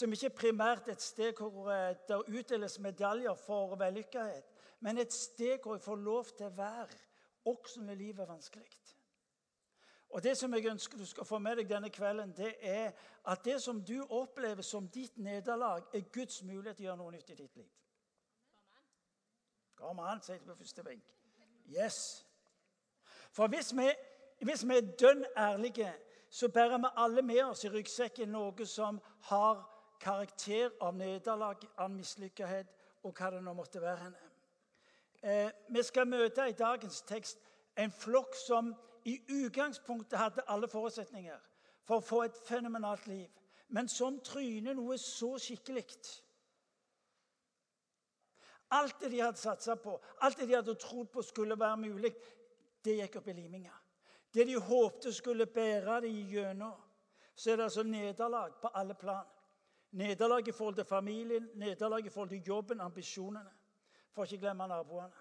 som ikke primært er et sted hvor eh, det utdeles medaljer for vellykkethet, men et sted hvor jeg får lov til å være, også når livet er vanskelig. Og Det som jeg ønsker du skal få med deg denne kvelden, det er at det som du opplever som ditt nederlag, er Guds mulighet til å gjøre noe nytt i ditt liv. Kom an, sier det på første benk. Yes. For hvis vi, hvis vi er dønn ærlige, så bærer vi alle med oss i ryggsekken noe som har karakter av nederlag, av mislykkethet og hva det nå måtte være. henne. Eh, vi skal møte i dagens tekst en flokk som i utgangspunktet hadde alle forutsetninger for å få et fenomenalt liv, men som tryner noe så skikkelig. Alt det de hadde satsa på, alt det de hadde trodd på skulle være mulig, det gikk opp i liminga. Det de håpte skulle bære dem gjennom, så er det altså nederlag på alle plan. Nederlag i forhold til familien, nederlag i forhold til jobben, ambisjonene. For ikke glemme naboene.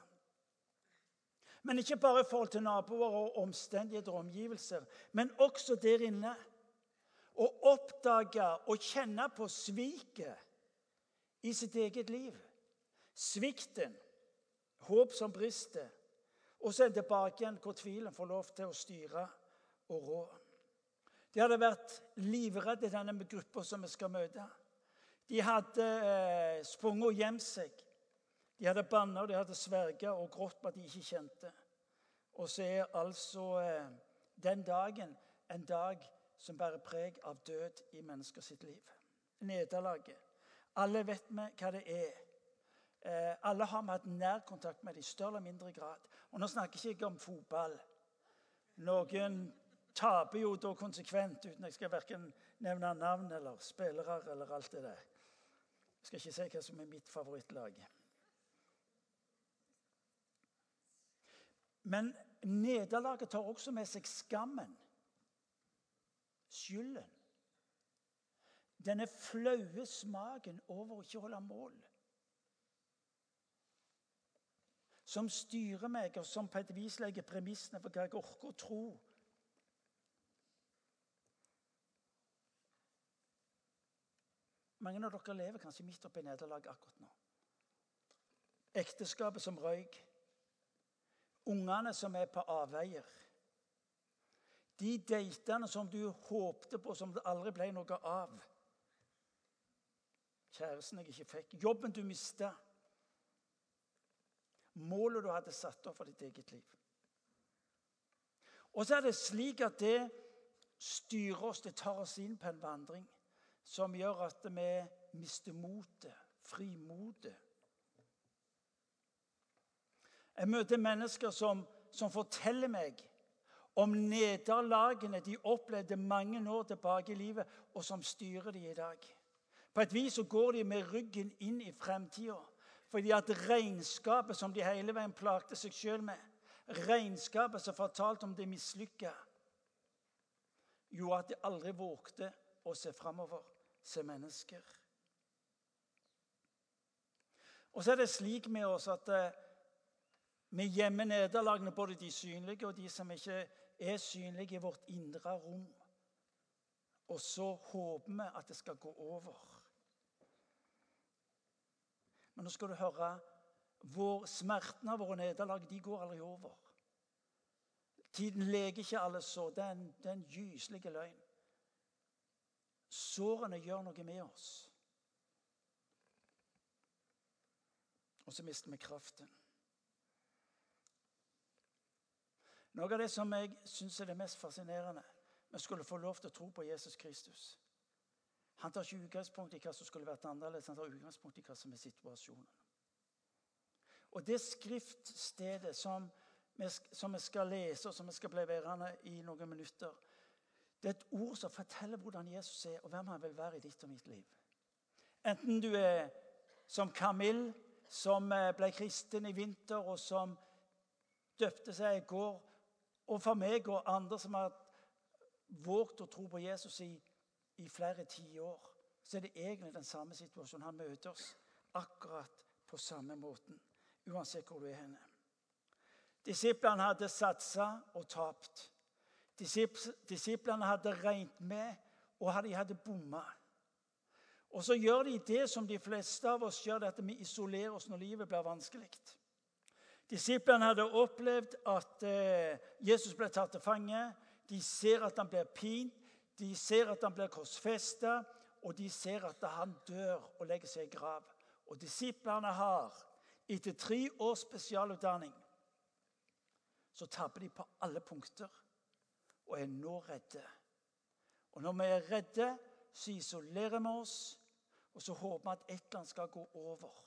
Men ikke bare i forhold til naboer og omstendigheter og omgivelser, men også der inne. Å oppdage og kjenne på sviket i sitt eget liv. Svikten, håp som brister, og så er det tilbake igjen hvor tvilen får lov til å styre og rå. De hadde vært livredde, denne gruppa som vi skal møte. De hadde eh, sprunget og gjemt seg. De hadde banna, de hadde sverga og grått på at de ikke kjente. Og så er altså eh, den dagen en dag som bærer preg av død i mennesker sitt liv. Nederlaget. Alle vet vi hva det er. Eh, alle har vi hatt nærkontakt med det i større eller mindre grad. Og nå snakker jeg ikke om fotball. Noen taper jo da konsekvent, uten at jeg skal verken nevne navn eller spillere eller alt det der. Jeg skal ikke si hva som er mitt favorittlag. Men nederlaget tar også med seg skammen. Skylden. Denne flaue smaken over å ikke holde mål. Som styrer meg, og som på et vis legger premissene for hva jeg orker å tro. Mange av dere lever kanskje midt oppi nederlag akkurat nå. Ekteskapet som røyk. Ungene som er på avveier. De datene som du håpte på, som det aldri ble noe av. Kjæresten jeg ikke fikk. Jobben du mista. Målet du hadde satt opp for ditt eget liv. Og så er det slik at det styrer oss, det tar oss inn på en vandring som gjør at vi mister motet, frimotet. Jeg møter mennesker som, som forteller meg om nederlagene de opplevde mange år tilbake i livet, og som styrer de i dag. På et vis så går de med ryggen inn i fremtida. Fordi at regnskapet som de hele veien plagte seg sjøl med, regnskapet som fortalte om det mislykka, gjorde at de aldri vågte å se framover, se mennesker. Og så er det slik med oss at eh, vi gjemmer nederlagene, både de synlige og de som ikke er synlige, i vårt indre rom. Og så håper vi at det skal gå over. Men nå skal du høre vår Smerten av våre nederlag de går aldri over. Tiden leger ikke alle sår. Det det er en gyselig løgn. Sårene gjør noe med oss. Og så mister vi kraften. Noe av det som jeg syns er det mest fascinerende Vi skulle få lov til å tro på Jesus Kristus. Han tar ikke utgangspunkt i hva som skulle vært annerledes, han tar utgangspunkt i hva som er situasjonen. Og det skriftstedet som vi, skal lese, og som vi skal bli værende i noen minutter, det er et ord som forteller hvordan Jesus er, og hvem han vil være i ditt og mitt liv. Enten du er som Camille, som eh, ble kristen i vinter, og som døpte seg i går, og for meg og andre som har våget å tro på Jesus i, i flere tiår, så er det egentlig den samme situasjonen. Han møter oss akkurat på samme måten, uansett hvor du er henne. Disiplene hadde satsa og tapt. Disiplene hadde regnet med, og de hadde bomma. Og så gjør de det som de fleste av oss gjør, at vi isolerer oss når livet blir vanskelig. Disiplene hadde opplevd at eh, Jesus ble tatt til fange. De ser at han blir pint, de ser at han blir korsfesta, og de ser at han dør og legger seg i grav. Og disiplene har, etter tre års spesialutdanning, så tapper de på alle punkter og er nå redde. Og når vi er redde, så isolerer vi oss, og så håper vi at et eller annet skal gå over.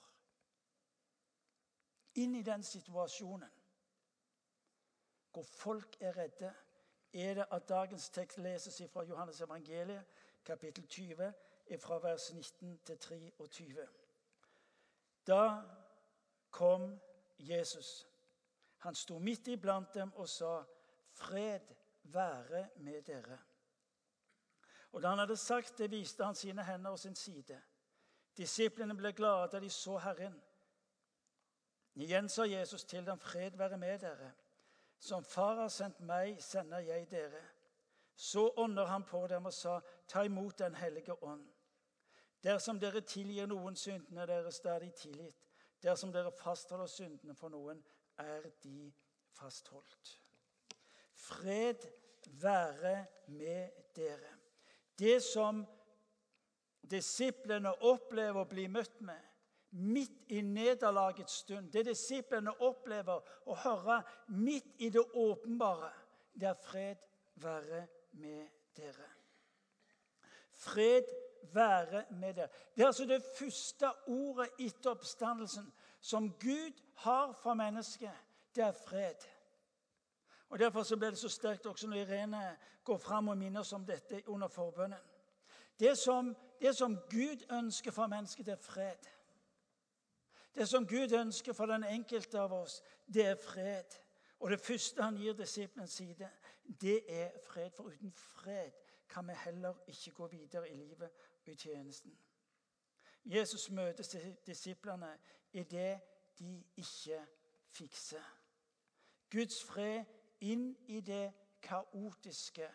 Inn i den situasjonen hvor folk er redde, er det at dagens tekst leses fra Johannes evangeliet, kapittel 20, fra vers 19 til 23. Da kom Jesus. Han sto midt iblant dem og sa, 'Fred være med dere.' Og Da han hadde sagt det, viste han sine hender og sin side. Disiplene ble glade da de så Herren. Igjen sa Jesus til dem, 'Fred være med dere.' Som Far har sendt meg, sender jeg dere. Så ånder han på dem og sa, 'Ta imot Den hellige ånd.' Dersom dere tilgir noen syndene deres, da er de tilgitt. Dersom dere fastholder syndene for noen, er de fastholdt. Fred være med dere. Det som disiplene opplever å bli møtt med midt i nederlagets stund, det disiplene opplever å høre midt i det åpenbare, det er fred være med dere. Fred være med dere. Det er altså det første ordet etter oppstandelsen som Gud har for mennesket. Det er fred. Og Derfor så ble det så sterkt også når Irene går fram og minner oss om dette under forbønnen. Det som, det som Gud ønsker for mennesket, er fred. Det som Gud ønsker for den enkelte av oss, det er fred. Og det første han gir disiplens side, det er fred. For uten fred kan vi heller ikke gå videre i livet i tjenesten. Jesus møter disiplene i det de ikke fikser. Guds fred inn i det kaotiske,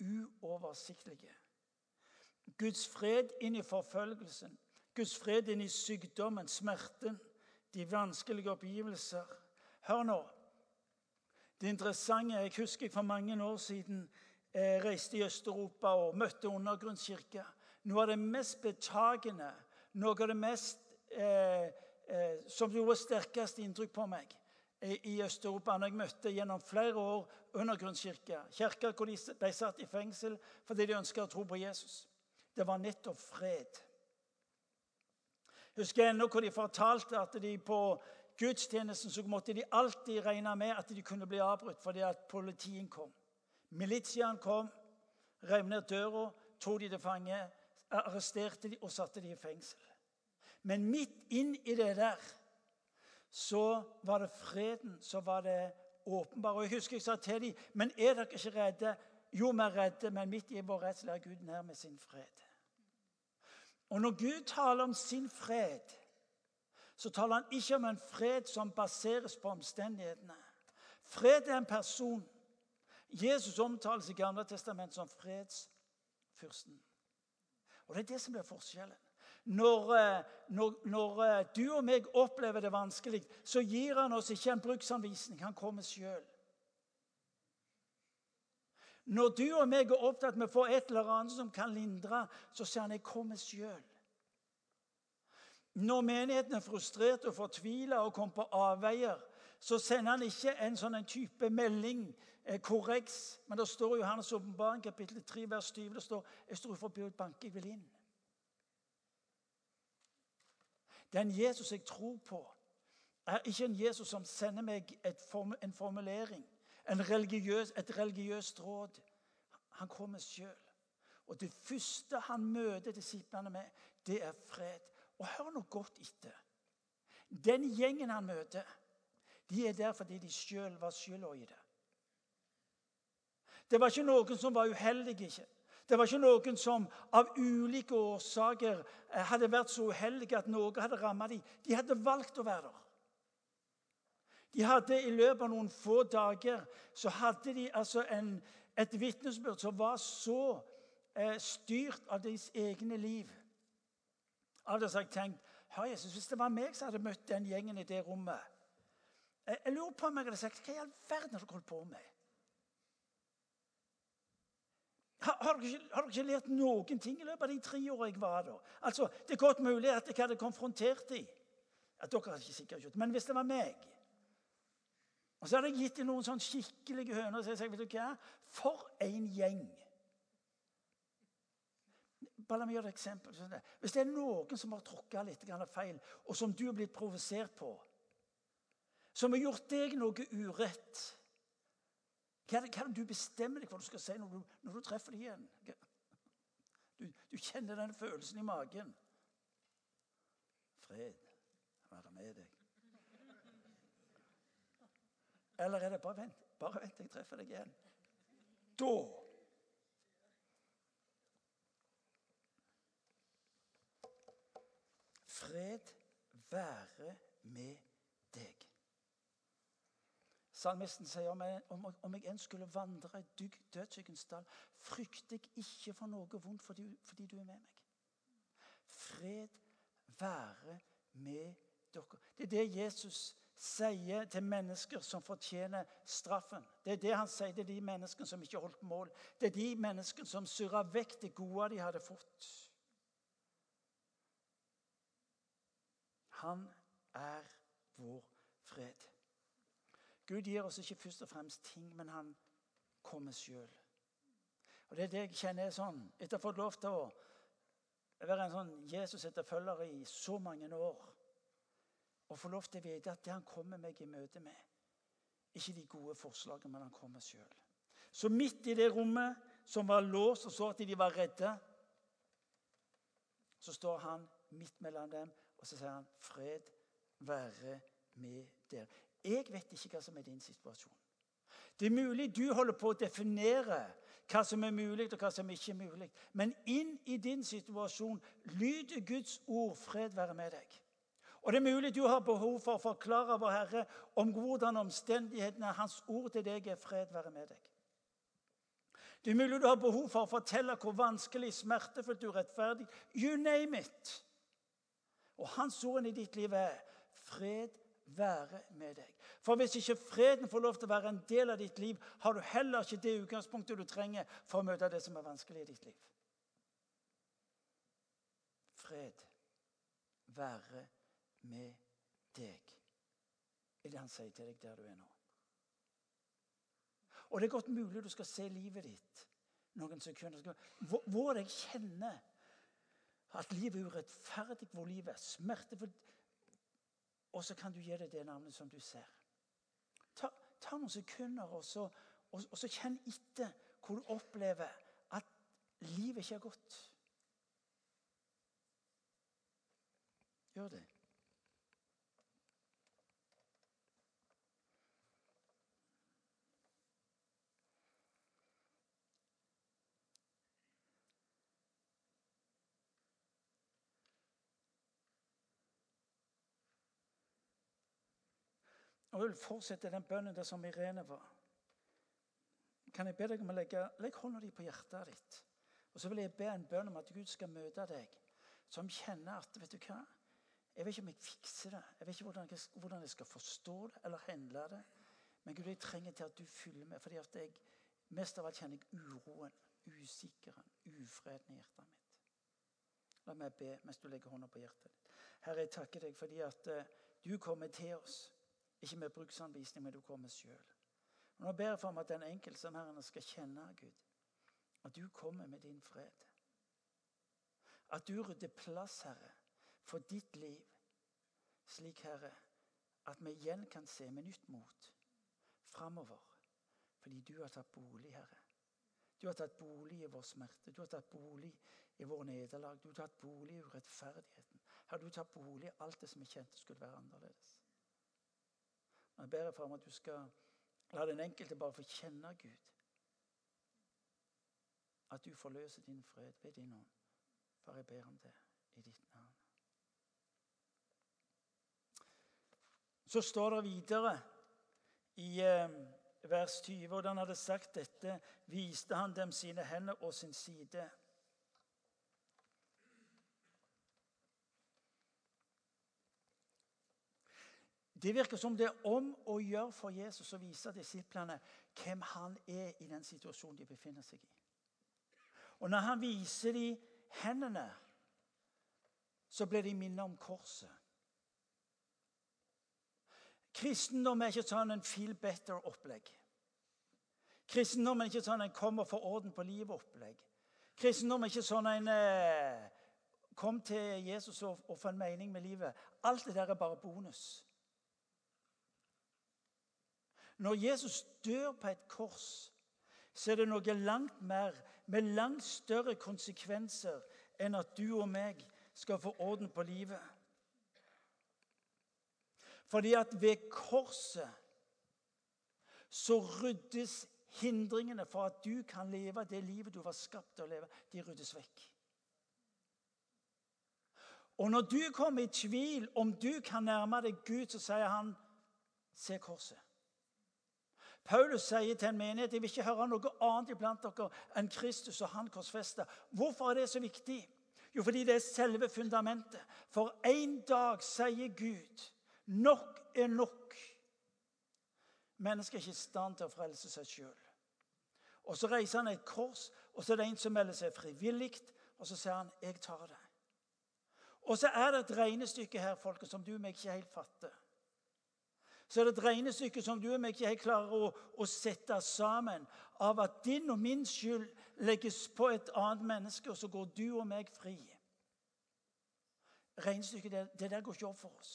uoversiktlige. Guds fred inn i forfølgelsen. Guds fred inn i sykdommen, smerten, de vanskelige oppgivelser. Hør nå. Det interessante Jeg husker for mange år siden jeg reiste i Øst-Europa og møtte undergrunnskirka. Noe av det mest betagende, noe av det mest eh, eh, som gjorde sterkest inntrykk på meg eh, i Øst-Europa når jeg møtte gjennom flere år undergrunnskirker, kirker hvor de ble satt i fengsel fordi de ønska å tro på Jesus, det var nettopp fred. Jeg husker ennå hvor de fortalte at de på gudstjenesten så måtte de alltid regne med at de kunne bli avbrutt fordi at politien kom. Militiaen kom, rev ned døra, tok de til fange, arresterte de og satte de i fengsel. Men midt inn i det der så var det freden som var det åpenbare. Og Jeg husker jeg sa til dem men er dere ikke redde? Jo, vi er redde, men midt i vår redsel er Gud nær med sin fred. Og når Gud taler om sin fred, så taler han ikke om en fred som baseres på omstendighetene. Fred er en person. Jesus omtales i Gamle testament som fredsfyrsten. Og Det er det som er forskjellen. Når, eh, når, når, eh, du og meg opplever det vanskelig, så gir han oss ikke en bruksanvisning. Han kommer sjøl. Når du og meg er opptatt med å få et eller annet som kan lindre, så sier han 'jeg kommer sjøl'. Når menigheten er frustrert og fortvila og kommer på avveier, så sender han ikke en sånn en type melding, eh, korreks. Men det står i Johannes' åpenbaring, kapittel 3, vers 20, det står 'Jeg står forbi og banke, jeg vil inn'. Den Jesus jeg tror på, er ikke en Jesus som sender meg form, en formulering, en religiøs, et religiøst råd. Han kommer sjøl. Og det første han møter disiplene med, det er fred. Og hør nå godt etter. Den gjengen han møter, de er der fordi de sjøl var skylda i det. Det var ikke noen som var uheldige. Det var ikke noen som av ulike årsaker eh, hadde vært så uheldige at noe hadde rammet dem. De hadde valgt å være der. De hadde I løpet av noen få dager så hadde de altså en, et vitnesbyrd som var så eh, styrt av deres egne liv Aldri har jeg tenkt Hør, Jesus, hvis det var meg som hadde møtt den gjengen i det rommet Jeg, jeg lurer på om jeg hadde sagt Hva i all verden har dere holdt på med? Har, har, dere ikke, har, lært noen ting i løpet av de tre årene jeg var der? Altså, Det er godt mulig at jeg hadde konfrontert dem. At dere hadde ikke sikkert gjort Men hvis det var meg Og så hadde jeg gitt dem noen sånn skikkelige høner. Så jeg sagt, vet du hva? For en gjeng! Bare la meg gjøre et eksempel. Hvis det er noen som har tråkka litt feil, og som du er blitt provosert på, som har gjort deg noe urett hva er, det, hva er det du bestemmer deg for du skal si når du, når du treffer dem igjen? Du, du, kjenner den følelsen i magen. Fred være med deg. Eller er det bare vent, bare vent, jeg treffer deg igjen. Da Fred være med deg. Salmisten sier om jeg, om, om jeg enn skulle vandre i dødsskyggens dal, frykter jeg ikke for noe vondt fordi, fordi, du er med meg. Fred være med dere. Det er det Jesus sier til mennesker som fortjener straffen. Det er det han sier til de menneskene som ikke holdt mål. Det er de menneskene som surra vekk det gode de hadde fått. Han er vår fred. Gud gir oss ikke først og fremst ting, men han kommer sjøl. Og Det er det jeg kjenner er sånn. Etter å ha fått lov til å være en sånn Jesus-etterfølger i så mange år og få lov til å vite at det han kommer meg i møte med, ikke de gode forslagene, men han kommer sjøl. Så midt i det rommet som var låst, og så at de var redde, så står han midt mellom dem, og så sier han, 'Fred være med dere'. Jeg vet ikke hva som er din situasjon. Det er mulig du holder på å definere hva som er mulig, og hva som ikke er mulig. Men inn i din situasjon lyder Guds ord 'fred være med deg'. Og Det er mulig du har behov for å forklare vår Herre om hvordan omstendighetene Hans ord til deg er 'fred være med deg'. Det er mulig du har behov for å fortelle hvor vanskelig, smertefullt, urettferdig You name it. Og Hans ord i ditt liv er 'fred være med deg. For hvis ikke freden får lov til å være en del av ditt liv, har du heller ikke det utgangspunktet du trenger for å møte det som er vanskelig i ditt liv. Fred være med deg, er det han sier til deg der du er nå. Og det er godt mulig du skal se livet ditt noen sekunder. Hvor jeg kjenner at livet er urettferdig, hvor livet er smertefullt og så kan du gi det det navnet som du ser. Ta, ta noen sekunder, og så, og, og så kjenn etter hvor du opplever at livet ikke er godt. Gjør det. Og jeg vil fortsette den bønnen der som Irene var. Kan jeg be deg om å legge legg hånda di på hjertet ditt? Og så vil jeg be en bønn om at Gud skal møte deg, som kjenner at vet du hva? Jeg vet ikke om jeg fikser det. Jeg vet ikke hvordan jeg, hvordan jeg skal forstå det eller handle det. Men Gud, jeg trenger til at du fyller meg, fordi at jeg mest av alt kjenner jeg uroen, usikkerheten, ufreden i hjertet mitt. La meg be mens du legger hånda på hjertet ditt. Herre, jeg takker deg fordi at uh, du kommer til oss. Ikke med bruksanvisning, men du kommer sjøl. Nå ber jeg for meg at den enkelte som Herren skal kjenne Gud, at du kommer med din fred. At du rydder plass, Herre, for ditt liv, slik, Herre, at vi igjen kan se med nytt mot framover. Fordi du har tatt bolig, Herre. Du har tatt bolig i vår smerte, du har tatt bolig i vår nederlag, du har tatt bolig i urettferdigheten. Herre, du har tatt bolig i alt det som vi kjente skulle være annerledes. Jeg ber for at du skal la den enkelte bare få kjenne Gud. At du forløser din fred ved din ånd. Far, jeg ber om det i ditt navn. Så står det videre i eh, vers 20 og da han hadde sagt dette, viste han dem sine hender og sin side. Det virker som det er om å gjøre for Jesus å vise disiplene hvem han er i den situasjonen de befinner seg i. Og når han viser dem hendene, så blir de minnet om korset. Kristendom er ikke sånn en feel better-opplegg. Kristendom er ikke sånn en kom og få orden på livet-opplegg. Kristendom er ikke sånn en eh, kom til Jesus og, og få en mening med livet. Alt det der er bare bonus. Når Jesus dør på et kors, så er det noe langt mer, med langt større konsekvenser enn at du og meg skal få orden på livet. Fordi at ved korset så ryddes hindringene for at du kan leve det livet du var skapt til å leve. De ryddes vekk. Og når du kommer i tvil om du kan nærme deg Gud, så sier han, se korset. Paulus sier til en menighet jeg vil ikke høre noe annet iblant dere enn Kristus og han korsfesta. Hvorfor er det så viktig? Jo, fordi det er selve fundamentet. For en dag sier Gud nok er nok. Mennesket er ikke i stand til å frelse seg sjøl. Og Så reiser han et kors, og så er det en som melder seg frivillig. Og så sier han 'Jeg tar det'. Og så er det et regnestykke her folket, som du og meg ikke helt fatter så er det et regnestykke som du og meg ikke helt klarer å, å, sette sammen, av at din og min skyld legges på et annet menneske, og så går du og meg fri. Regnestykket det, det der går ikke opp for oss.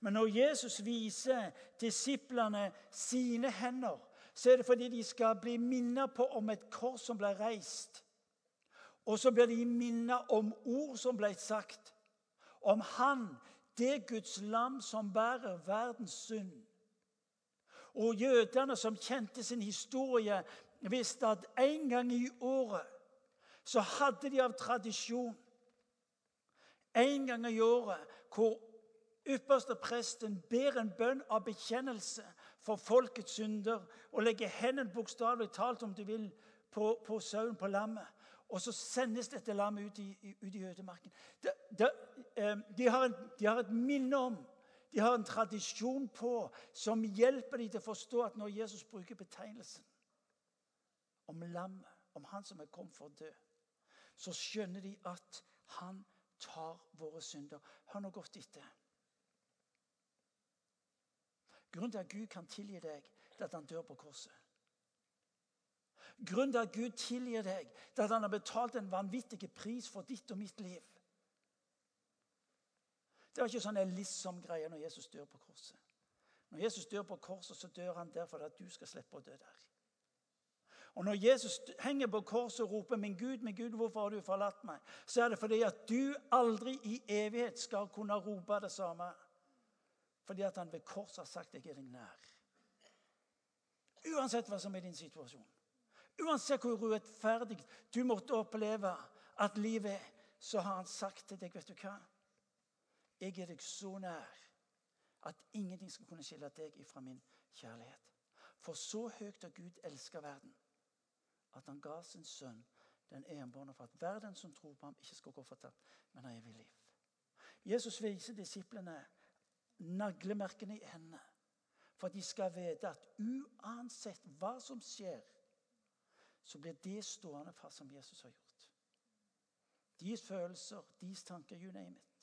Men når Jesus viser disiplene sine hender, så er det fordi de skal bli minnet på om et kors som ble reist. Og så blir de minnet om ord som ble sagt. Om Han det Guds lam som bærer verdens synd. Og jødene som kjente sin historie, visste at en gang i året så hadde de av tradisjon en gang i året hvor ypperste presten ber en bønn av bekjennelse for folkets synder og legger hendene bokstavelig talt, om du vil, på, på sauen, på lammet. Og så sendes dette lammet ut i, ut i ødemarken. De, de, eh, de, har en, de, har et minne om, de har en tradisjon på, som hjelper dem til å forstå at når Jesus bruker betegnelsen om lammet, om han som er kommet for å dø, så skjønner de at han tar våre synder. Hør nå godt etter. Grunnen til at Gud kan tilgi deg, det er at han dør på korset. Grunnen til at Gud tilgir deg, er at han har betalt en vanvittig pris for ditt og mitt liv. Det var ikke sånn en liksom-greie når Jesus dør på korset. Når Jesus dør på korset, så dør han der for at du skal slippe å dø der. Og Når Jesus henger på korset og roper 'Min Gud, min Gud, hvorfor har du forlatt meg?', så er det fordi at du aldri i evighet skal kunne rope det samme. Fordi at han ved korset har sagt 'Jeg er deg nær'. Uansett hva som er din situasjon. Uansett hvor urettferdig du måtte oppleve at livet er, så har han sagt til deg, vet du hva? Jeg er deg så nær at ingenting skal kunne skille deg ifra min kjærlighet. For så høyt har Gud elska verden, at han ga sin sønn den enbårne for at verden som tror på ham, ikke skal gå fortapt, men ha evig liv. Jesus viser disiplene naglemerkene i hendene for de skal vite at uansett hva som skjer, så blir det stående fast som Jesus har gjort. Deres følelser, deres tanker, you name it.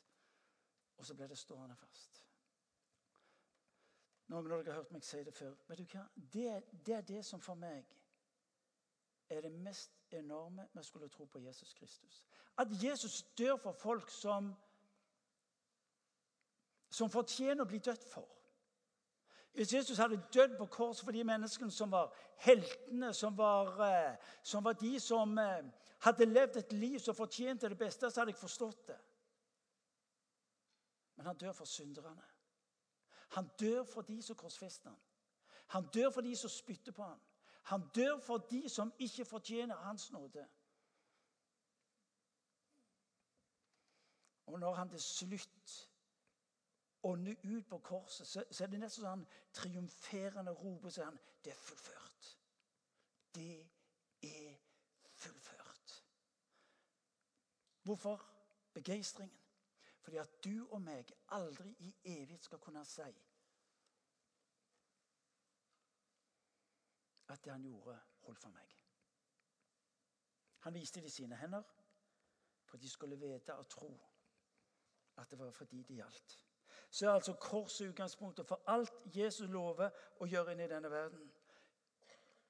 Og så blir det stående fast. Noen av dere har hørt meg si det før. Vet du hva? Det, det er det som for meg er det mest enorme å skulle tro på Jesus Kristus. At Jesus dør for folk som, som fortjener å bli dødt for. Hvis Jesus hadde dødd på korset for de menneskene som var heltene, som var, eh, som var de som eh, hadde levd et liv som fortjente det beste, så hadde jeg forstått det. Men han dør for synderne. Han dør for de som korsfester ham. Han dør for de som spytter på ham. Han dør for de som ikke fortjener hans nåde. Og når han til slutt ånder ut på korset, så, så er det nesten sånn triumferende roper er han, Det er fullført. Det er fullført. Hvorfor begeistringen? Fordi at du og meg aldri i evighet skal kunne si at det han gjorde, holdt for meg. Han viste de sine hender, for de skulle vite og tro at det var fordi det gjaldt. Så er altså korset utgangspunktet for alt Jesus lover å gjøre inn i denne verden.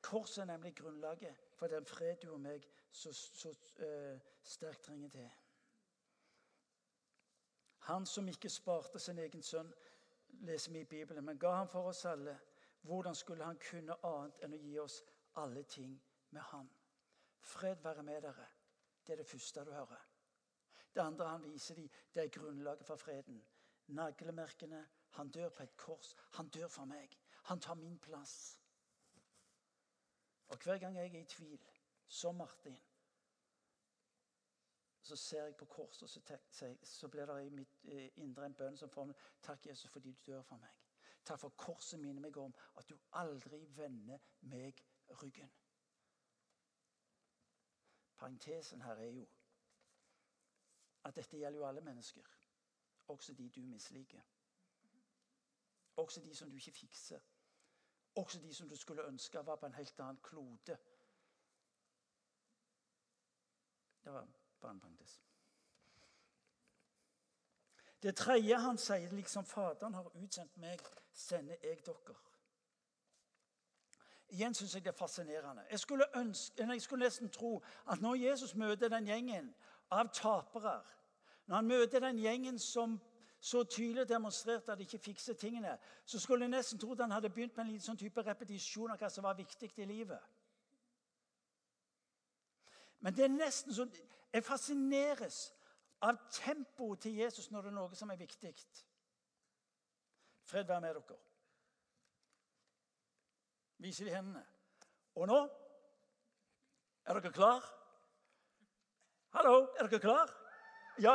Korset er nemlig grunnlaget for den fred du og meg så, så uh, sterkt trenger til. Han som ikke sparte sin egen sønn, leser vi i Bibelen, men ga ham for oss alle. Hvordan skulle han kunne annet enn å gi oss alle ting med ham? Fred være med dere. Det er det første du hører. Det andre han viser dem, det er grunnlaget for freden. Naglemerkene. Han dør på et kors. Han dør for meg. Han tar min plass. Og hver gang jeg er i tvil, som Martin, så ser jeg på korset, og så, så blir det i mitt eh, indre en bønn som får meg Takk, Jesus, fordi du dør for meg. Takk for korset minner meg om at du aldri vender meg ryggen. Parentesen her er jo at dette gjelder jo alle mennesker, også de du misliker. Også de som du ikke fikser. Også de som du skulle ønske var på en helt annen klode. Det var bare en parentes. Det tredje han sier, liksom Faderen har utsendt meg, sender jeg dere. Igjen syns jeg det er fascinerende. Jeg skulle, ønske, jeg skulle nesten tro at når Jesus møter den gjengen av tapere, når han møter den gjengen som så tydelig demonstrerte at de ikke fikser tingene, så skulle jeg nesten tro at han hadde begynt med en liten sånn type repetisjon av hva som var viktig i livet. Men det er nesten sånn Jeg fascineres av tempoet til Jesus når det er noe som er viktig. Fred være med dere. Viser de hendene. Og nå Er dere klar? Hallo, er dere klar? Ja,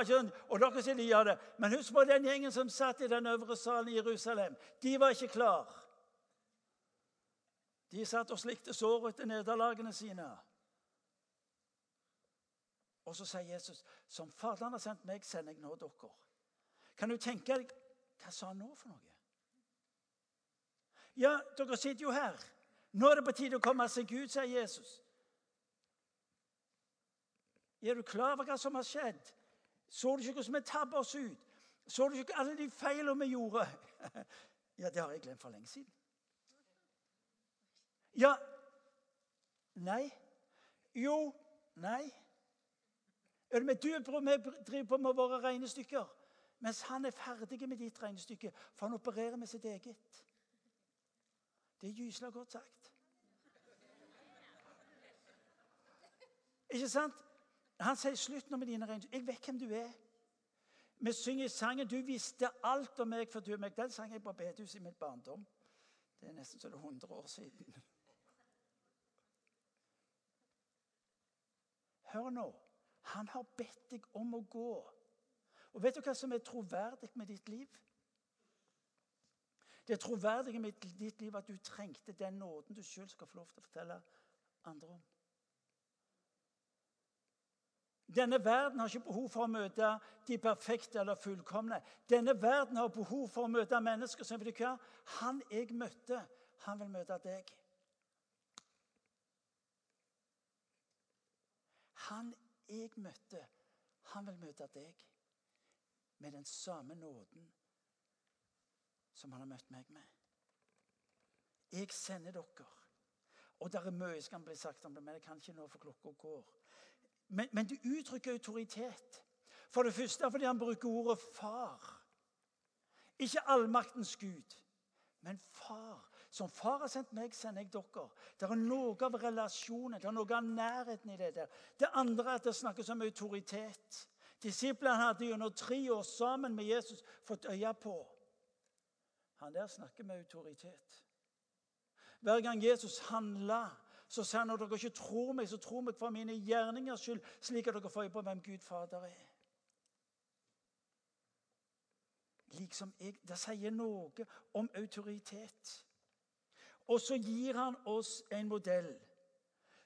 og dere sier de gjør det. Men husk på den gjengen som satt i den øvre salen i Jerusalem. De var ikke klar. De satt og slikte sår etter nederlagene sine. Og så sier Jesus, 'Som Faderen har sendt meg, sender jeg nå dere.' Kan du tenke deg Hva sa han nå for noe? Ja, dere sitter jo her. Nå er det på tide å komme seg ut, sier Jesus. Er du klar over hva som har skjedd? Så du ikke hvordan vi tabba oss ut? Så du ikke alle de feilene vi gjorde? Ja, det har jeg glemt for lenge siden. Ja Nei. Jo. Nei. Er du driver på med våre regnestykker? Mens han er ferdig med ditt regnestykke, for han opererer med sitt eget. Det er gyselig godt sagt. Ikke sant? Han sier 'slutt nå med dine regn. Jeg vet hvem du er. Vi synger sangen 'Du visste alt om meg før du er meg'. Den sang jeg på bedehuset i mitt barndom. Det er nesten så det er 100 år siden. Hør nå. Han har bedt deg om å gå. Og Vet du hva som er troverdig med ditt liv? Det er troverdig med ditt liv at du trengte den nåden du sjøl skal få lov til å fortelle andre om. Denne verden har ikke behov for å møte de perfekte eller fullkomne. Denne verden har behov for å møte mennesker som du hva? Han jeg møtte, han vil møte deg. Han jeg møtte, han vil møte deg med den samme nåden som han har møtt meg med. Jeg sender dere. Og det er mye som kan bli sagt om det, men jeg kan ikke nå for klokka går. Men, men det uttrykker autoritet. For det første fordi han bruker ordet far. Ikke allmaktens Gud, men far. Som far har sendt meg, sender jeg dere. Det er noe av relasjonen, det er noe av nærheten i det der. Det andre er at det snakkes om autoritet. Disiplene hadde gjennom tre år sammen med Jesus fått øye på. Han der snakker med autoritet. Hver gang Jesus handla så sa han når dere ikke tror meg, så tror meg for mine gjerningers skyld, slik at dere får øye på hvem Gud Fader er. Liksom jeg, Det sier noe om autoritet. Og så gir han oss en modell.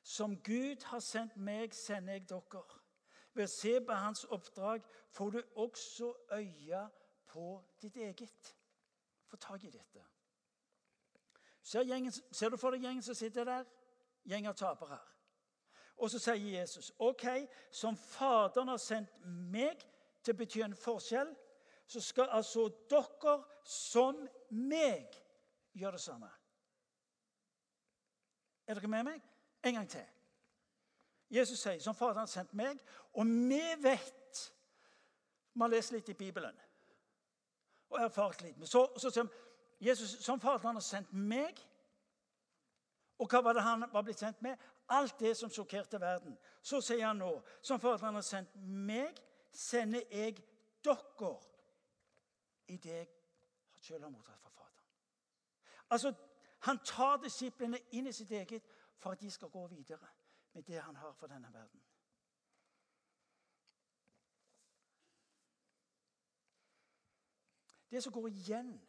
Som Gud har sendt meg, sender jeg dere. Ved å se på hans oppdrag får du også øye på ditt eget. Få tak i dette. Ser, gjengen, ser, du for deg gjengen som sitter der? Gjeng av tapere. Og så sier Jesus OK, som Faderen har sendt meg til å bety en forskjell, så skal altså dere som meg gjøre det samme. Er dere med meg? En gang til. Jesus sier, som Faderen har sendt meg, og vi vet Vi har lest litt i Bibelen og erfart litt. Så, så sier Jesus, som Faderen har sendt meg Og hva var det han var blitt sendt med? Alt det som sjokkerte verden. Så sier han nå, som Faderen har sendt meg, sender jeg dere i det jeg selv har mottatt fra Faderen. Altså, Han tar disiplene inn i sitt eget for at de skal gå videre med det han har for denne verden. Det som går igjen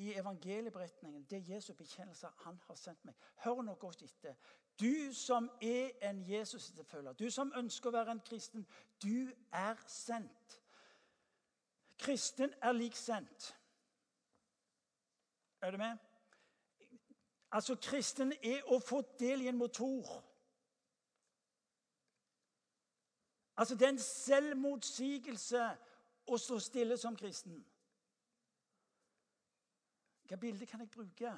i evangelieberetningen, det er Jesu bekjennelse. Han har sendt meg. Hør nå godt etter. Du som er en Jesus-etterfølger, du som ønsker å være en kristen, du er sendt. Kristen er lik sendt. Er du med? Altså, kristen er å få del i en motor. Altså, det er en selvmotsigelse å stå stille som kristen. Hva bilde kan jeg bruke?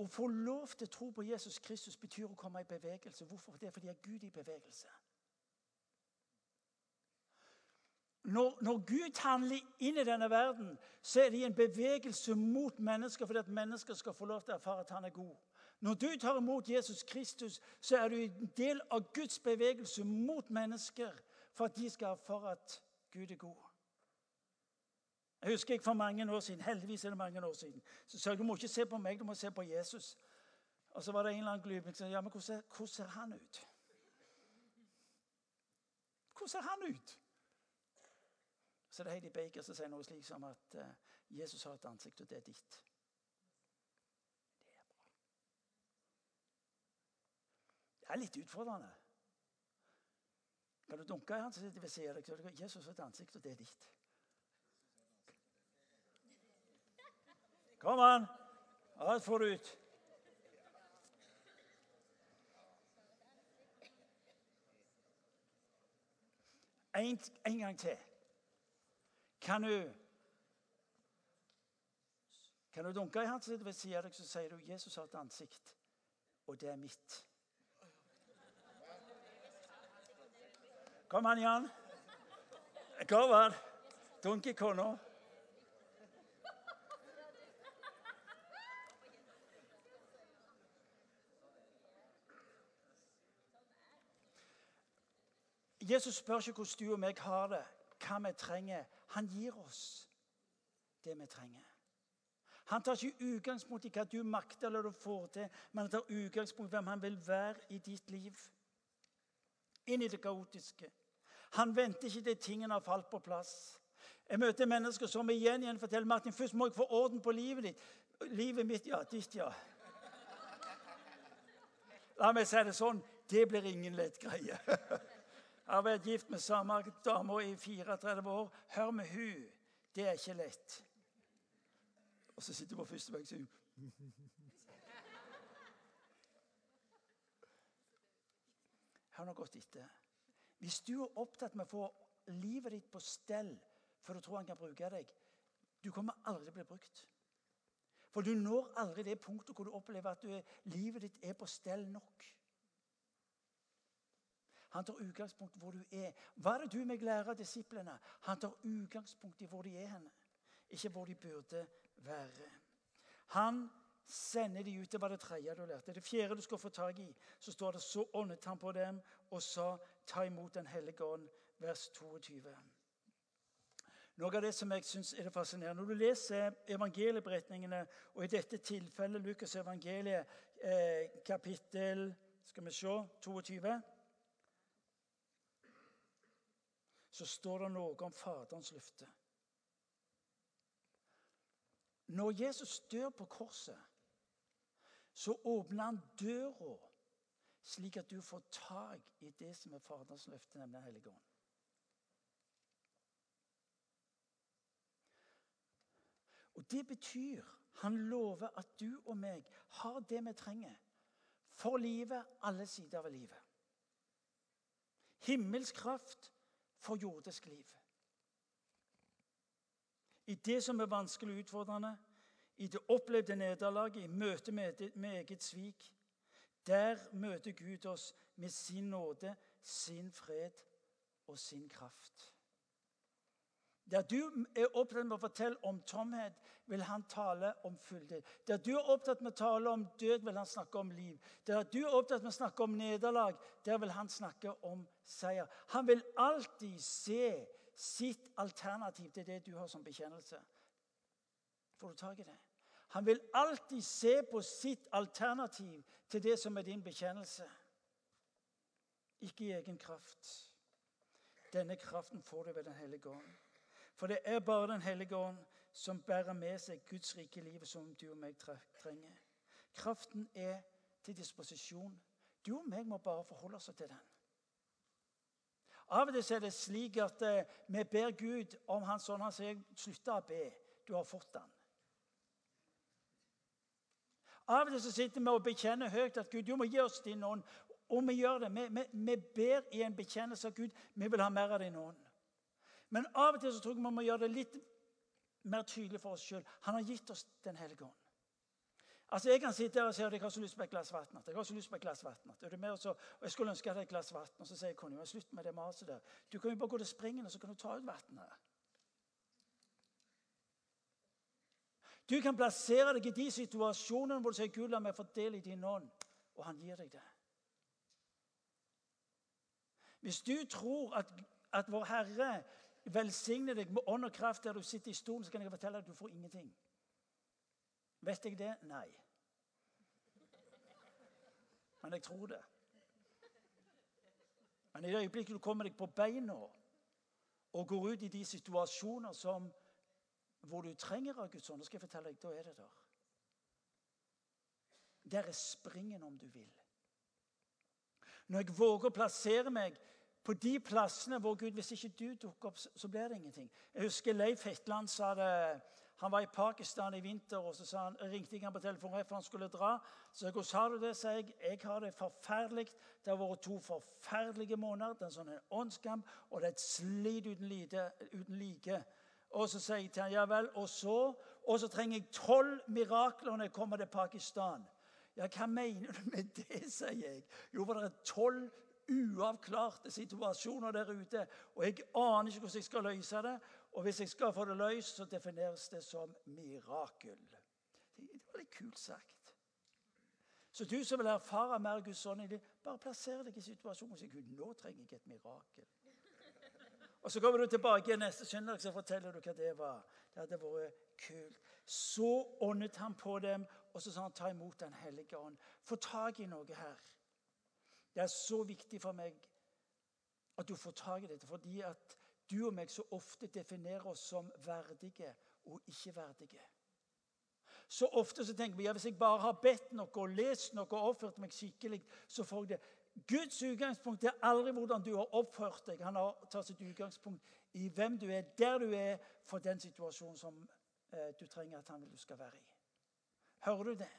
Å få lov til å tro på Jesus Kristus betyr å komme i bevegelse. Hvorfor? Det er fordi jeg er Gud i bevegelse. Når, når, Gud handler inn i denne verden, så er det i en bevegelse mot mennesker fordi at mennesker skal få lov til å erfare at han er god. Når du tar imot Jesus Kristus, så er du en del av Guds bevegelse mot mennesker for at de skal erfare at Gud er god. Jeg husker jeg for mange år siden, heldigvis er det mange år siden, så sa du må ikke se på meg, du må se på Jesus. Og så var det en eller annen glubing som sa ja, men hvordan, hvordan ser han ut? Hvordan ser han ut? Så det er Heidi Baker som sier noe slik som at uh, Jesus har et ansikt, og det er ditt. Det er bra. Det er litt utfordrende. Kan du dunke i han, så vil si deg, Jesus har et ansikt, og det er ditt. Kom an! Alt får du ut. En, en gang til. Kan du Kan du dunke i hans ved siden av deg, så sier du 'Jesus har et ansikt, og det er mitt'. Kom an, Jan. An. Dunk i. Jesus spør ikke hvordan du og meg har det, hva vi trenger. Han gir oss det vi trenger. Han tar ikke utgangspunkt i hva du makter eller du får til, men han tar utgangspunkt i hvem han vil være i ditt liv. Inn i det kaotiske. Han venter ikke til tingene har falt på plass. Jeg møter mennesker som igjen igjen forteller Martin, først må jeg få orden på livet ditt. Livet mitt, ja. Ditt, ja. La meg si det sånn det blir ingen lett greie. Jeg har vært gift med samme dame i 34 år. Hør med hun. Det er ikke lett. Og så sitter hun på første benk og sier Hør nå godt etter. Hvis du er opptatt med å få livet ditt på stell for du tror han kan bruke deg, du kommer aldri til å bli brukt. For du når aldri det punktet hvor du opplever at du, livet ditt er på stell nok. Han tar utgangspunkt hvor du er. Hva er det du meg lærer disiplene? Han tar utgangspunkt i hvor de er henne, ikke hvor de burde være. Han sender de ut. Det var det tredje du lærte. Det fjerde du skal få tak i, så står det så åndet han på dem og sa, ta imot Den hellige ånd, vers 22. Noe av det som jeg synes er det fascinerende Når du leser evangelieberetningene, og i dette tilfellet Lukas evangeliet, eh, kapittel skal vi se, 22 så står det noe om Faderens løfte. Når Jesus dør på korset, så åpner han døra, slik at du får tak i det som er Faderens løfte, nemlig Den hellige ånd. Og Det betyr han lover at du og meg har det vi trenger for livet, alle sider av livet. Himmelsk kraft for jordisk liv. I det som er vanskelig og utfordrende, i det opplevde nederlaget, i møte med, eget svik, der møter Gud oss med sin nåde, sin fred og sin kraft. Der du er opptatt med å fortelle om tomhet, vil han tale om fyldighet. Der du er opptatt med å tale om død, vil han snakke om liv. Der du er opptatt med å snakke om nederlag, der vil han snakke om seier. Han vil alltid se sitt alternativ til det du har som bekjennelse. Får du tak i det? Han vil alltid se på sitt alternativ til det som er din bekjennelse. Ikke i egen kraft. Denne kraften får du ved Den hellige ånd. For det er bare Den hellige ånd som bærer med seg Guds rike livet som du og meg trenger. Kraften er til disposisjon. Du og meg må bare forholde oss til den. Av og til er det slik at eh, vi ber Gud om Hans ånd. Han sier 'slutt å be, du har fått den'. Av og til så sitter vi og bekjenner høyt at Gud, du må gi oss din ånd. Og vi gjør det. Vi, vi, vi ber i en bekjennelse av Gud. Vi vil ha mer av din ånd. Men av og til så tror jeg vi må gjøre det litt mer tydelig for oss sjøl. Han har gitt oss Den hellige ånd. Altså, Jeg kan sitte her og si at jeg har så lyst på et glass vann. Jeg har så lyst på et glass vann. Er du med og, så, og jeg skulle ønske jeg hadde et glass vann. Og så sier jeg mi slutt med det maset der. Du kan jo bare gå til springen og så kan du ta ut vannet. Du kan plassere deg i de situasjonene hvor du sier Gud, la meg få del i din ånd. Og han gir deg det. Hvis du tror at, at vår Herre velsigner deg med ånd og kraft der du sitter i stolen, så kan jeg fortelle deg at du får ingenting. Vet jeg det? Nei. Men jeg tror det. Men i det øyeblikket du kommer deg på beina og går ut i de situasjoner som, hvor du trenger av Guds ånd, da skal jeg fortelle deg, da er det der. Der er springen, om du vil. Når jeg våger å plassere meg på de plassene hvor Gud Hvis ikke du dukker opp, så blir det ingenting. Jeg husker Leif Hetland sa det han var i Pakistan i vinter, og så han, ringte han på telefonen for han skulle dra. Så jeg, 'Hvordan du det?' sa jeg. 'Jeg har det forferdelig. Det har vært to forferdelige måneder.' Det er en sånn åndskamp, og det er et slit uten, uten like. Og så sier jeg til han, 'Ja vel, og så?' Og så trenger jeg tolv mirakler når jeg kommer til Pakistan. Ja, hva mener du med det, sier jeg. Jo, for det er tolv uavklarte situasjoner der ute. Og jeg aner ikke hvordan jeg skal løse det. Og hvis jeg skal få det løst, så defineres det som mirakel. Det var litt kult sagt. Så du som vil erfare mer Guds ånd i livet, bare plasser deg i situasjonen og si Gud, nå trenger jeg et mirakel. Og Så kommer du tilbake igjen neste søndag så forteller du hva det var. Det hadde vært kult. Så åndet han på dem, og så sa han ta imot Den hellige ånd. Få tak i noe her. Det er så viktig for meg at du får tak i dette, fordi at du og meg så ofte definerer oss som verdige og ikke verdige. Så ofte så tenker vi ja, hvis jeg bare har bedt noe og lest noe og oppført meg skikkelig, så får jeg det. Guds utgangspunkt er aldri hvordan du har oppført deg. Han tatt sitt utgangspunkt i hvem du er, der du er, for den situasjonen som eh, du trenger at han vil du skal være i. Hører du det?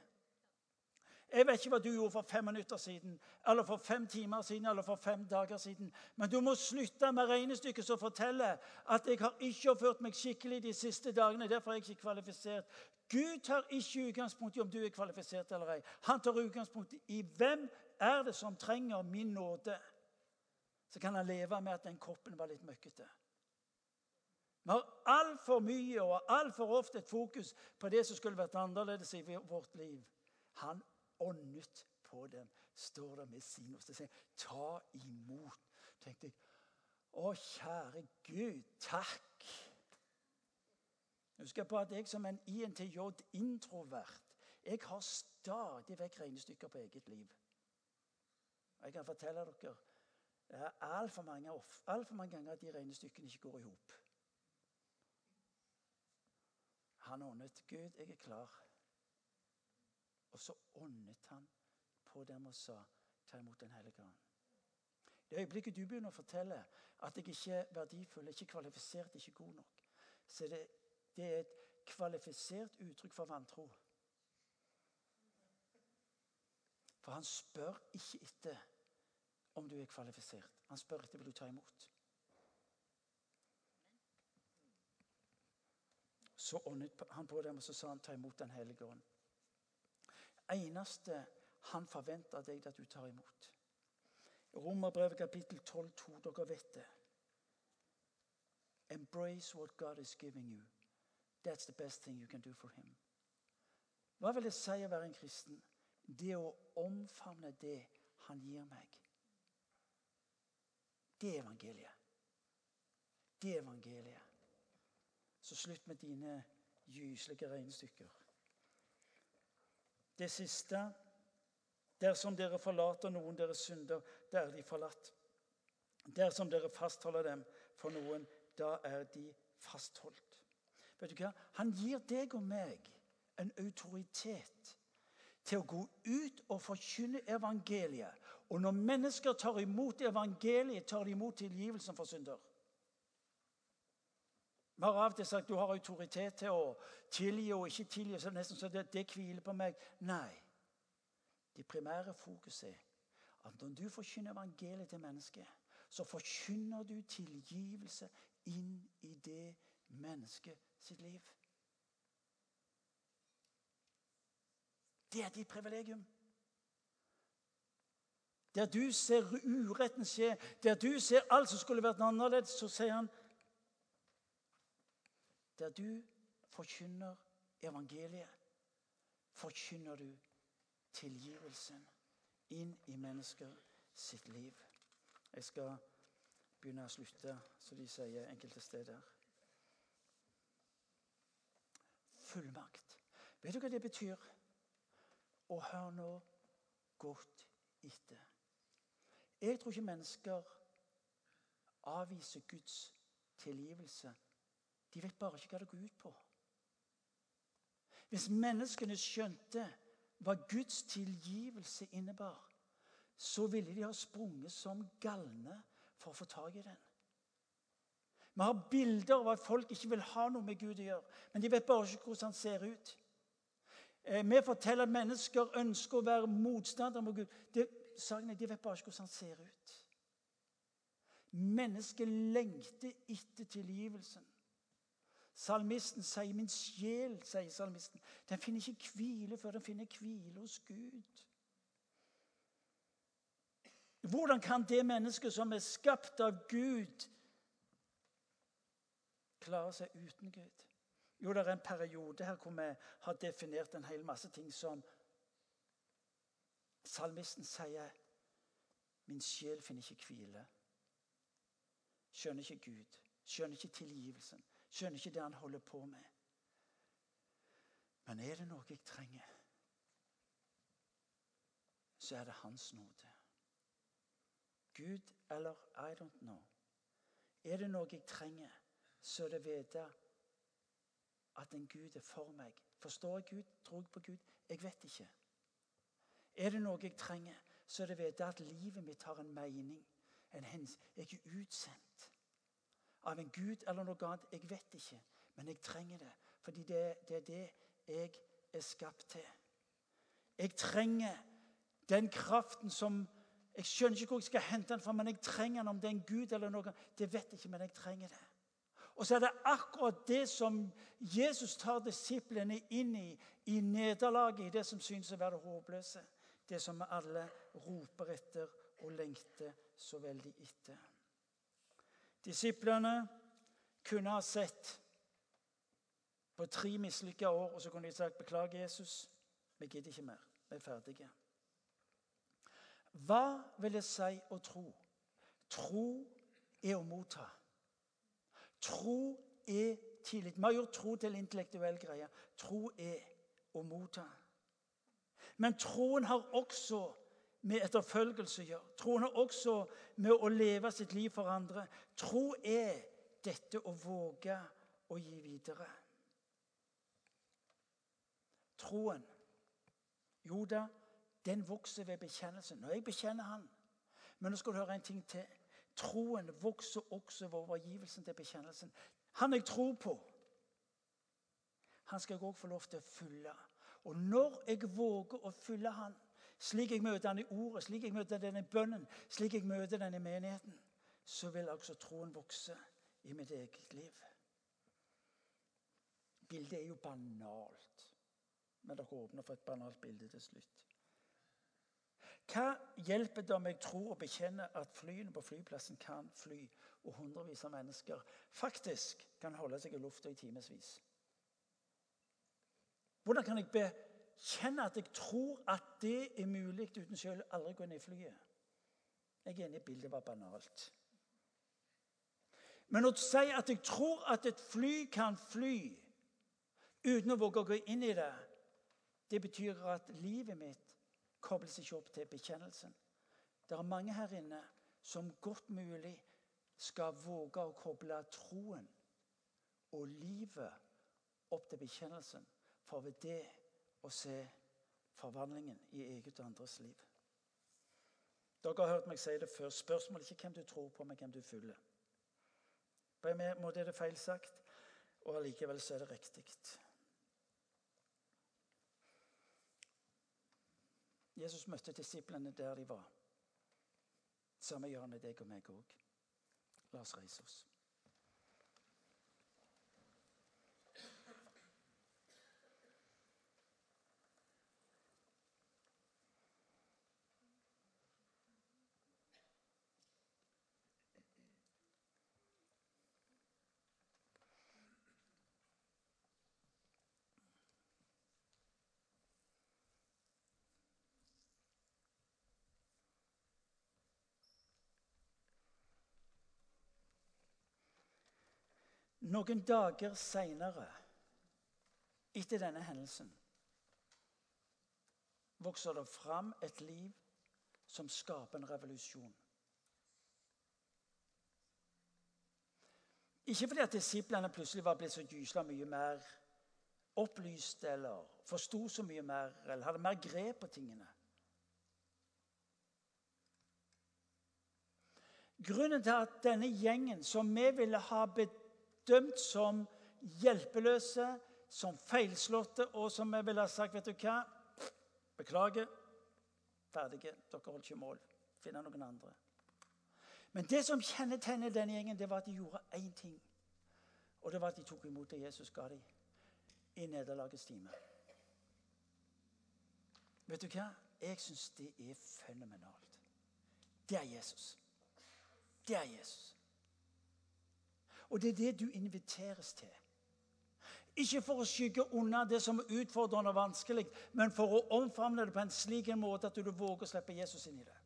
Jeg vet ikke hva du gjorde for fem minutter siden, eller for fem timer siden eller for fem dager siden. Men du må slutte med regnestykket som forteller at jeg har ikke oppført meg skikkelig de siste dagene. Derfor er jeg ikke kvalifisert. Gud tar ikke utgangspunkt i om du er kvalifisert eller ei. Han tar utgangspunkt i hvem er det som trenger min nåde. Så kan han leve med at den kroppen var litt møkkete. Vi har altfor mye og altfor ofte et fokus på det som skulle vært annerledes i vårt liv. Han åndet på dem, står det med sin hos seg. Ta imot. tenkte jeg. Å, kjære Gud, takk. Husk på at jeg som en INTJ-introvert jeg har stadig vekk regnestykker på eget liv. Jeg kan fortelle dere det er altfor mange, alt for mange ganger at de regnestykkene ikke går i hop. Han åndet Gud, jeg er klar. Og så åndet han på dem og sa, ta imot Den hellige ånd. Det øyeblikket du begynner å fortelle at jeg ikke er verdifull, ikke kvalifisert, ikke god nok, så det, det er et kvalifisert uttrykk for vantro. For han spør ikke etter om du er kvalifisert. Han spør etter vil du ta imot. Så åndet han på dem, og så sa han ta imot Den hellige ånd. eneste han forventer av deg, at du tar imot. Romerbrevet kapittel 12, 2, dere vet det. Embrace what God is giving you. That's the best thing you can do for him. Hva vil det si å være en kristen? Det å omfavne det han gir meg. Det er evangeliet. Det er evangeliet. Så slutt med dine gyselige regnestykker. Det siste Dersom dere forlater noen deres synder, da er de forlatt. Dersom dere fastholder dem for noen, da er de fastholdt. Vet du hva? Han gir deg og meg en autoritet til å gå ut og forkynne evangeliet. Og når mennesker tar imot evangeliet, tar de imot tilgivelsen for synder. Vi har av og til sagt du har autoritet til å tilgi og ikke tilgi. så nesten så det, det hviler på meg. Nei. Det primære fokuset er at når du forkynner evangeliet til mennesket, så forkynner du tilgivelse inn i det mennesket sitt liv. Det er ditt privilegium. Der du ser uretten skje, der du ser alt som skulle vært annerledes, så sier han Der du forkynner evangeliet, forkynner du tilgivelsen inn i mennesker sitt liv. Jeg skal begynne å slutte, som de sier enkelte steder. Fullmakt. Vet du hva det betyr? Og hør nå godt etter. Jeg tror ikke mennesker avviser Guds tilgivelse. De vet bare ikke hva det går ut på. Hvis menneskene skjønte hva Guds tilgivelse innebar, så ville de ha sprunget som galne for å få tak i den. Vi har bilder av at folk ikke vil ha noe med Gud å gjøre, men de vet bare ikke hvordan han ser ut. Eh, vi forteller at mennesker ønsker å være motstandere mot Gud. Det, er, de vet bare ikke hvordan han ser ut. Mennesket lengter etter tilgivelsen. Salmisten sier 'min sjel', sier salmisten. Den finner ikke hvile før den finner hvile hos Gud. Hvordan kan det mennesket som er skapt av Gud, klare seg uten Gud? Jo, det er en periode her hvor vi har definert en hel masse ting som Salmisten sier Min sjel finner ikke hvile. Skjønner ikke Gud. Skjønner ikke tilgivelsen. Skjønner ikke det han holder på med. Men er det noe jeg trenger, så er det Hans nåde. Gud eller I don't know. Er det noe jeg trenger, så er det vite at en Gud er for meg. Forstår jeg Gud? Tror jeg på Gud? Jeg vet ikke. Er det noe jeg trenger, så er det vite at livet mitt har en mening. En hens. Jeg er utsendt av en Gud eller noe annet. Jeg vet ikke, men jeg trenger det. Fordi det, det er det jeg er skapt til. Jeg trenger den kraften som Jeg skjønner ikke hvor jeg skal hente den fra, men jeg trenger den. Om det er en Gud eller noe, det vet jeg ikke, men jeg trenger det. Og så er det akkurat det som Jesus tar disiplene inn i, i nederlaget, i det som synes å være håpløse. Det som alle roper etter og lengter så veldig etter. Disiplene kunne ha sett på tre mislykka år, og så kunne de sagt 'Beklager, Jesus, vi gidder ikke mer. Vi er ferdige'. Hva vil det si å tro? Tro er å motta. Tro er tillit. Vi har gjort tro til intellektuell greie. Tro er å motta. Men troen har også med etterfølgelse å gjøre. Troen har også med å leve sitt liv for andre. Tro er dette å våge å gi videre. Troen Jo da, den vokser ved bekjennelsen. Når jeg bekjenner Han. Men nå skal du høre en ting til. Troen vokser også ved overgivelsen til bekjennelsen. Han jeg tror på, han skal jeg òg få lov til å følge. Og når jeg våger å følge Han, slik jeg møter Han i ordet, slik jeg møter den i bønnen, slik jeg møter den i menigheten, så vil altså troen vokse i mitt eget liv. Bildet er jo banalt, men dere åpner for et banalt bilde til slutt. Hva hjelper det om jeg tror og bekjenner at flyene på flyplassen kan fly, og hundrevis av mennesker faktisk kan holde seg i lufta i timevis? Hvordan kan jeg bekjenne at jeg tror at det er mulig uten selv aldri gå ned i flyet? Jeg er enig i bildet var banalt. Men å si at jeg tror at et fly kan fly uten å våge å gå inn i det, det betyr at livet mitt kobles ikke opp til bekjennelsen. Det er mange her inne som godt mulig skal våge å koble troen og livet opp til bekjennelsen, for ved det å se forvandlingen i eget og andres liv. Dere har hørt meg si det før. Spørsmålet er ikke hvem du tror på, men hvem du følger. På en måte er det feil sagt, og allikevel er det riktig. Jesus møtte disiplene der de var. Samme gjør han med deg og meg òg. La oss reise oss. Noen dager seinere, etter denne hendelsen, vokser det fram et liv som skaper en revolusjon. Ikke fordi at disiplene plutselig var blitt så gysla mye mer opplyst eller forsto så mye mer eller hadde mer grep på tingene. Grunnen til at denne gjengen, som vi ville ha bedt dømt som hjelpeløse, som feilslåtte, og som vi ville ha sagt Vet du hva? Beklager. Ferdige. Dere holdt ikke mål. Finne noen andre. Men det som kjennetegner denne gjengen, det var at de gjorde én ting. Og det var at de tok imot det Jesus ga dem i nederlagets time. Vet du hva? Jeg syns det er fenomenalt. Det er Jesus. Det er Jesus. Og det er det du inviteres til. Ikke for å skygge unna det som er utfordrende og vanskelig, men for å omfavne det på en slik måte at du våger å slippe Jesus inn i det.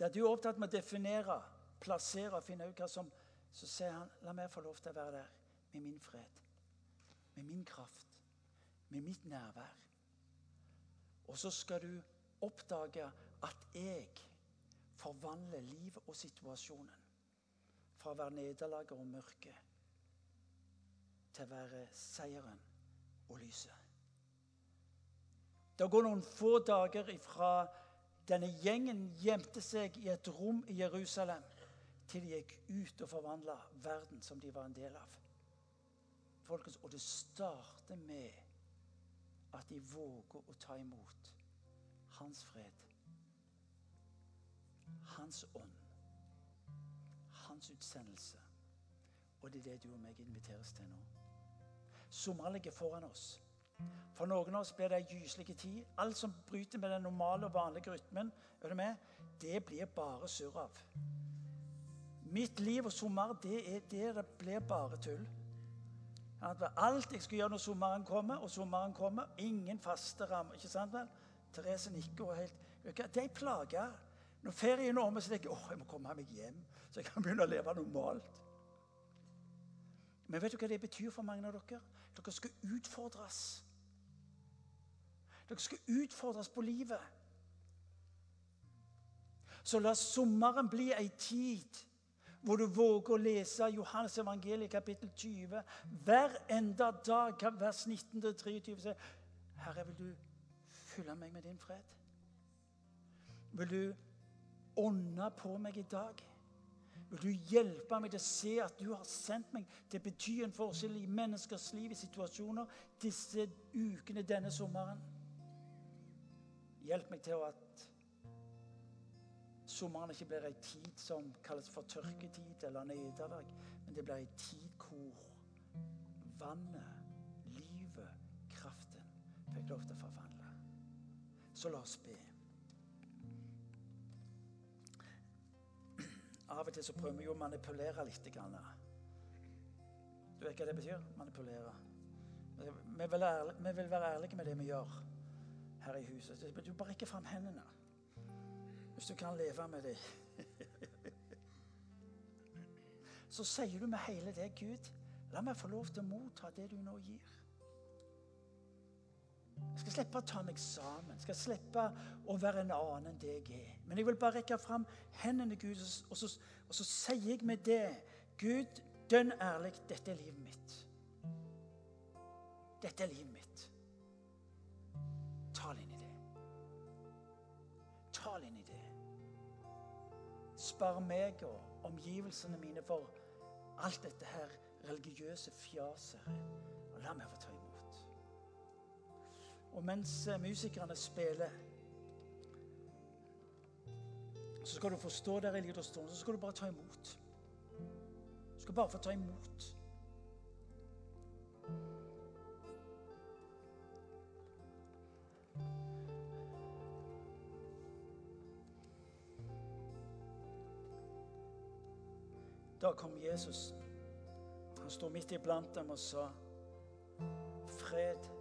Der du er opptatt med å definere, plassere og finne ut hva som Så sier han, la meg få lov til å være der med min fred, med min kraft, med mitt nærvær. Og så skal du oppdage at jeg forvandler livet og situasjonen fra å være nederlaget og mørket til å være seieren og lyset. Det går noen få dager ifra denne gjengen gjemte seg i et rom i Jerusalem, til de gikk ut og forvandla verden som de var en del av. Folkens, og det starter med at de våger å ta imot hans fred hans ånd. Hans utsendelse. Og det er det du og meg inviteres til nå. Sommeren ligger foran oss. For noen av oss blir det ei gyselig tid. Alt som bryter med den normale og vanlige rytmen, er du med? det blir bare surr av. Mitt liv og sommer, det er det det blir bare tull. Alt jeg skal gjøre når sommeren kommer, og sommeren kommer Ingen faste rammer. ikke sant vel? Therese nikker og helt Det er ei plage. Når ferien er omme, så tenker jeg åh, jeg må komme meg hjem, så jeg kan begynne å leve normalt. Men vet du hva det betyr for mange av dere? Dere skal utfordres. Dere skal utfordres på livet. Så la sommeren bli ei tid Hvor du våger å lese Johannes evangeliet kapittel 20 hver enda dag, vers 19-23. sier, Herre, vil du fylle meg med din fred? Vil du ånde på meg i dag? Vil du hjelpe meg til å se at du har sendt meg til å bety en forskjell i menneskers liv, i situasjoner, disse ukene denne sommeren? Hjelp meg til at sommeren ikke blir ei tid som kalles for tørketid eller nederlag, men det blir ei tid hvor vannet, livet, kraften fikk lov til å forvandle. Så la oss be. Av og til så prøver vi jo å manipulere litt. Grann. Du vet hva det betyr? Manipulere. Vi vil, ærlig, vi vil være ærlige med det vi gjør her i huset. Du bare rekker fram hendene. Hvis du kan leve med det. Så sier du med hele det, Gud, la meg få lov til å motta det du nå gir. Jeg skal slippe å ta meg sammen. Jeg skal slippe å være en annen enn det jeg er. Men jeg vil bare rekke fram hendene, Gud, og så, og så sier jeg med det Gud, dønn ærlig, dette er livet mitt. Dette er livet mitt. Tal inn i det. Tal inn i det. Spar meg og omgivelsene mine for alt dette her religiøse fjaset. Og la meg få ta imot. Og mens eh, musikerne spiller, så skal du få stå der i liten stund, så skal du bare ta imot. Du skal bare få ta imot. Da kom Jesus. Han sto midt iblant dem og sa, 'Fred'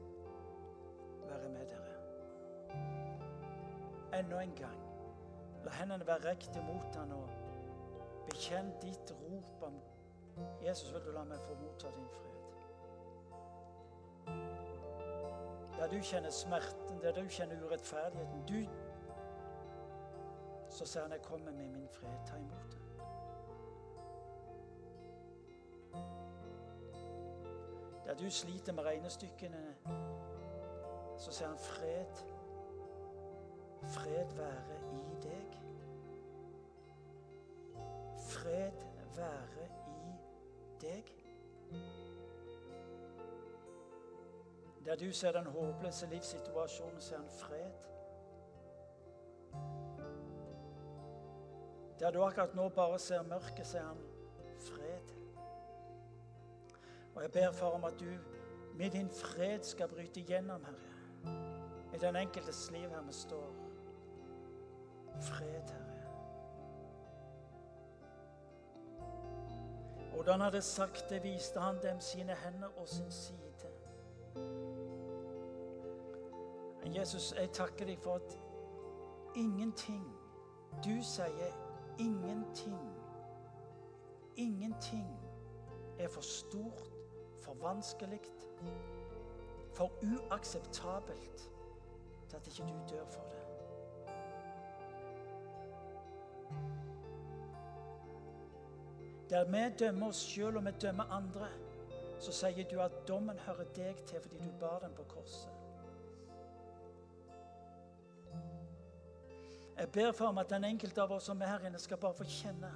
Enda en gang. La hendene være rekt imot han og bekjenn ditt rop om Jesus, vil du la meg få motta din fred? Der du kjenner smerten, der du kjenner urettferdigheten, du Så sier han, jeg kommer med min fred. Ta imot det. Der du sliter med regnestykkene så sier han fred. Fred være i deg. Fred være i deg. Der du ser den håpløse livssituasjonen, ser han fred. Der du akkurat nå bare ser mørket, ser han fred. Og jeg ber far om at du med din fred skal bryte gjennom, Herre i den enkeltes liv her vi står. Fred, Herre. Og da han hadde sagt det, viste han dem sine hender og sin side. Jesus, jeg takker deg for at ingenting Du sier ingenting. Ingenting er for stort, for vanskelig, for uakseptabelt til at ikke du dør for det. Der vi dømmer oss sjøl og vi dømmer andre, så sier du at dommen hører deg til fordi du bar den på korset. Jeg ber for om at den enkelte av oss som er her inne, skal bare få kjenne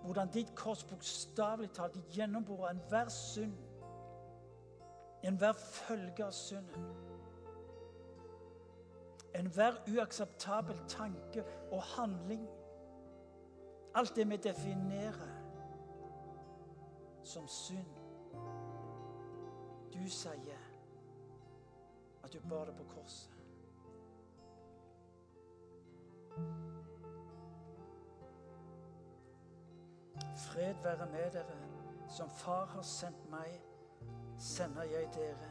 hvordan ditt kors bokstavelig talt gjennomborer enhver synd, enhver følge av synden enhver uakseptabel tanke og handling. Alt det vi definerer som synd. Du sier at du bar det på korset. Fred være med dere. Som Far har sendt meg, sender jeg dere.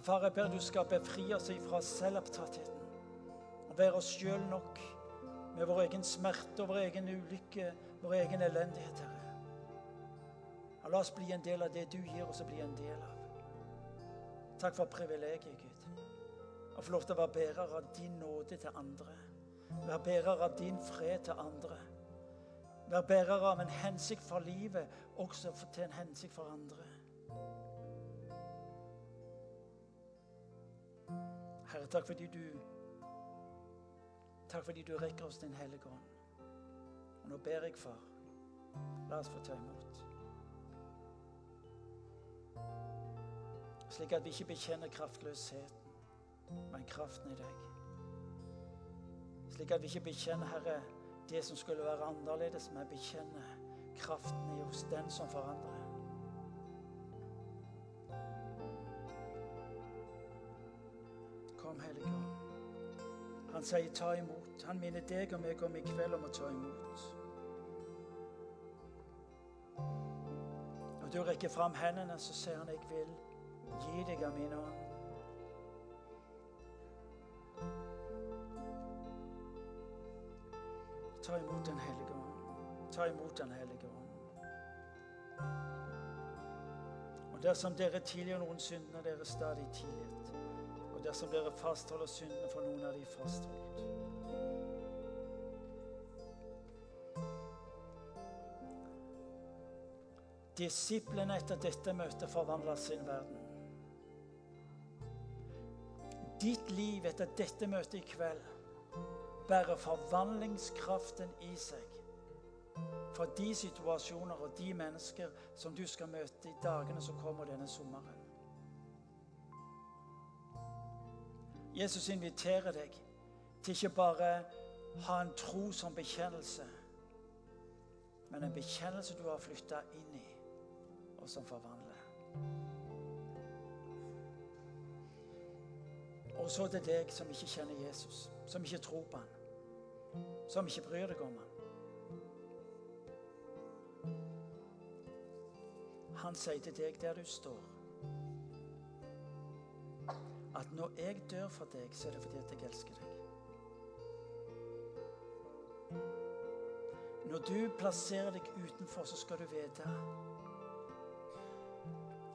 Far, jeg ber du skal befri oss fra selvopptattheten og være oss sjøl nok med vår egen smerte og vår egen ulykke, vår egen elendighet, Herre. Og la oss bli en del av det du gir oss å bli en del av. Takk for privilegiet, Gud. Å få lov til å være bærer av din nåde til andre. Være bærer av din fred til andre. Være bærer av en hensikt for livet, også til en hensikt for andre. Herre, takk fordi du Takk fordi du rekker oss din hellige ånd. Og nå ber jeg, far, la oss få ta imot. Slik at vi ikke bekjenner kraftløsheten, men kraften i deg. Slik at vi ikke bekjenner, Herre, det som skulle være annerledes, men bekjenner kraften i oss, den som forandrer. Kom, Hellige Ånd. Han sier 'ta imot'. Han minner deg og meg om i kveld om å ta imot. Når du rekker fram hendene, så sier han 'jeg vil gi deg av min ånd'. Ta imot Den hellige ånd. Ta imot Den hellige ånd. Og dersom dere tilgir noen syndene, dere stadig tilgitt. Og dersom dere fastholder syndene, for noen av de fastholdt. Disiplene etter dette møtet forvandla sin verden. Ditt liv etter dette møtet i kveld bærer forvandlingskraften i seg for de situasjoner og de mennesker som du skal møte i dagene som kommer denne sommeren. Jesus inviterer deg til ikke bare ha en tro som bekjennelse, men en bekjennelse du har flytta inn i, og som forvandler. Og så til deg som ikke kjenner Jesus, som ikke tror på han, som ikke bryr deg om han. Han sier til deg der du står, at når jeg dør for deg, så er det fordi at jeg elsker deg. Når du plasserer deg utenfor, så skal du vite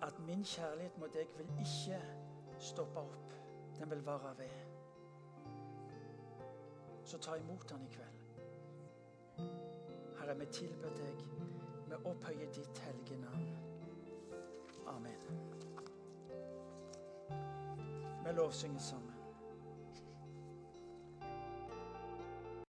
at min kjærlighet mot deg vil ikke stoppe opp. Den vil vare ved. Så ta imot den i kveld. Herre, vi tilber deg. Vi opphøyer ditt hellige navn. Amen. Vi lovsynger sammen.